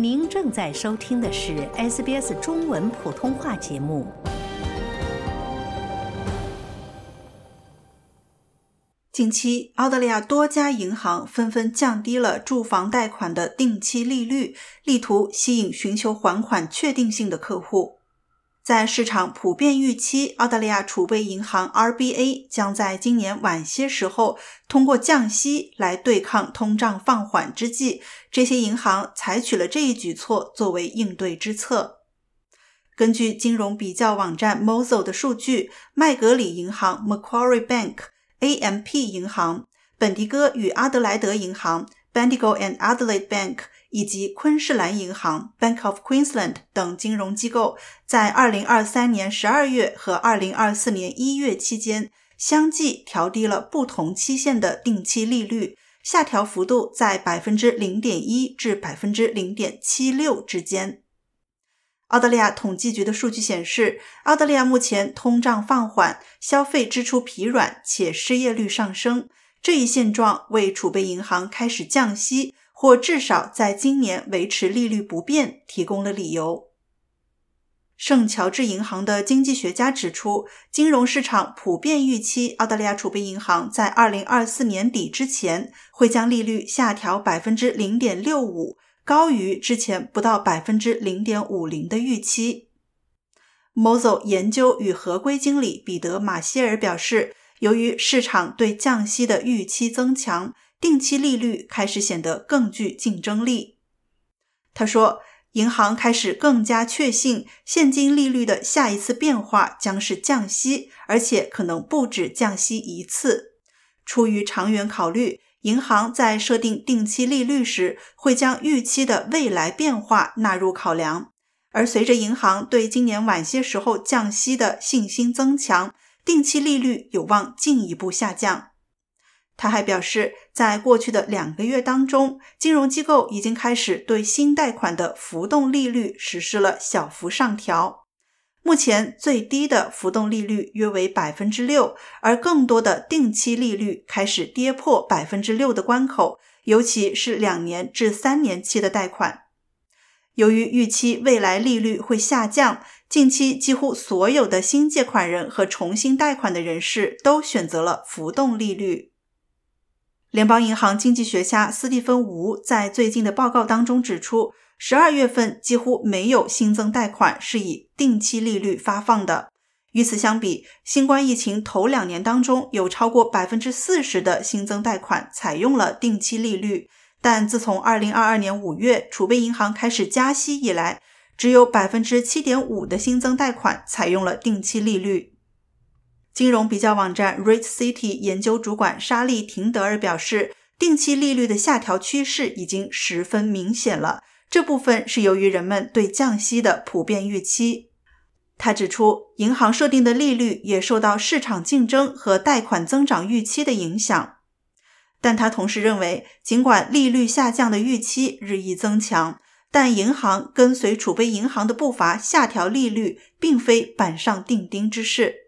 您正在收听的是 SBS 中文普通话节目。近期，澳大利亚多家银行纷纷降低了住房贷款的定期利率，力图吸引寻求还款确定性的客户。在市场普遍预期澳大利亚储备银行 RBA 将在今年晚些时候通过降息来对抗通胀放缓之际，这些银行采取了这一举措作为应对之策。根据金融比较网站 Mozo 的数据，麦格里银行 （Macquarie Bank）、AMP 银行、本迪戈与阿德莱德银行 （Bendigo and Adelaide Bank）。以及昆士兰银行 （Bank of Queensland） 等金融机构，在2023年12月和2024年1月期间，相继调低了不同期限的定期利率，下调幅度在0.1%至0.76%之间。澳大利亚统计局的数据显示，澳大利亚目前通胀放缓，消费支出疲软，且失业率上升。这一现状为储备银行开始降息。或至少在今年维持利率不变提供了理由。圣乔治银行的经济学家指出，金融市场普遍预期澳大利亚储备银行在2024年底之前会将利率下调0.65%，高于之前不到0.50%的预期。Mozo 研究与合规经理彼得·马歇尔表示，由于市场对降息的预期增强。定期利率开始显得更具竞争力。他说，银行开始更加确信现金利率的下一次变化将是降息，而且可能不止降息一次。出于长远考虑，银行在设定定期利率时会将预期的未来变化纳入考量。而随着银行对今年晚些时候降息的信心增强，定期利率有望进一步下降。他还表示，在过去的两个月当中，金融机构已经开始对新贷款的浮动利率实施了小幅上调。目前最低的浮动利率约为百分之六，而更多的定期利率开始跌破百分之六的关口，尤其是两年至三年期的贷款。由于预期未来利率会下降，近期几乎所有的新借款人和重新贷款的人士都选择了浮动利率。联邦银行经济学家斯蒂芬·吴在最近的报告当中指出，十二月份几乎没有新增贷款是以定期利率发放的。与此相比，新冠疫情头两年当中有超过百分之四十的新增贷款采用了定期利率，但自从二零二二年五月储备银行开始加息以来，只有百分之七点五的新增贷款采用了定期利率。金融比较网站 Rate City 研究主管莎莉·廷德尔表示，定期利率的下调趋势已经十分明显了。这部分是由于人们对降息的普遍预期。他指出，银行设定的利率也受到市场竞争和贷款增长预期的影响。但他同时认为，尽管利率下降的预期日益增强，但银行跟随储备银行的步伐下调利率，并非板上钉钉之事。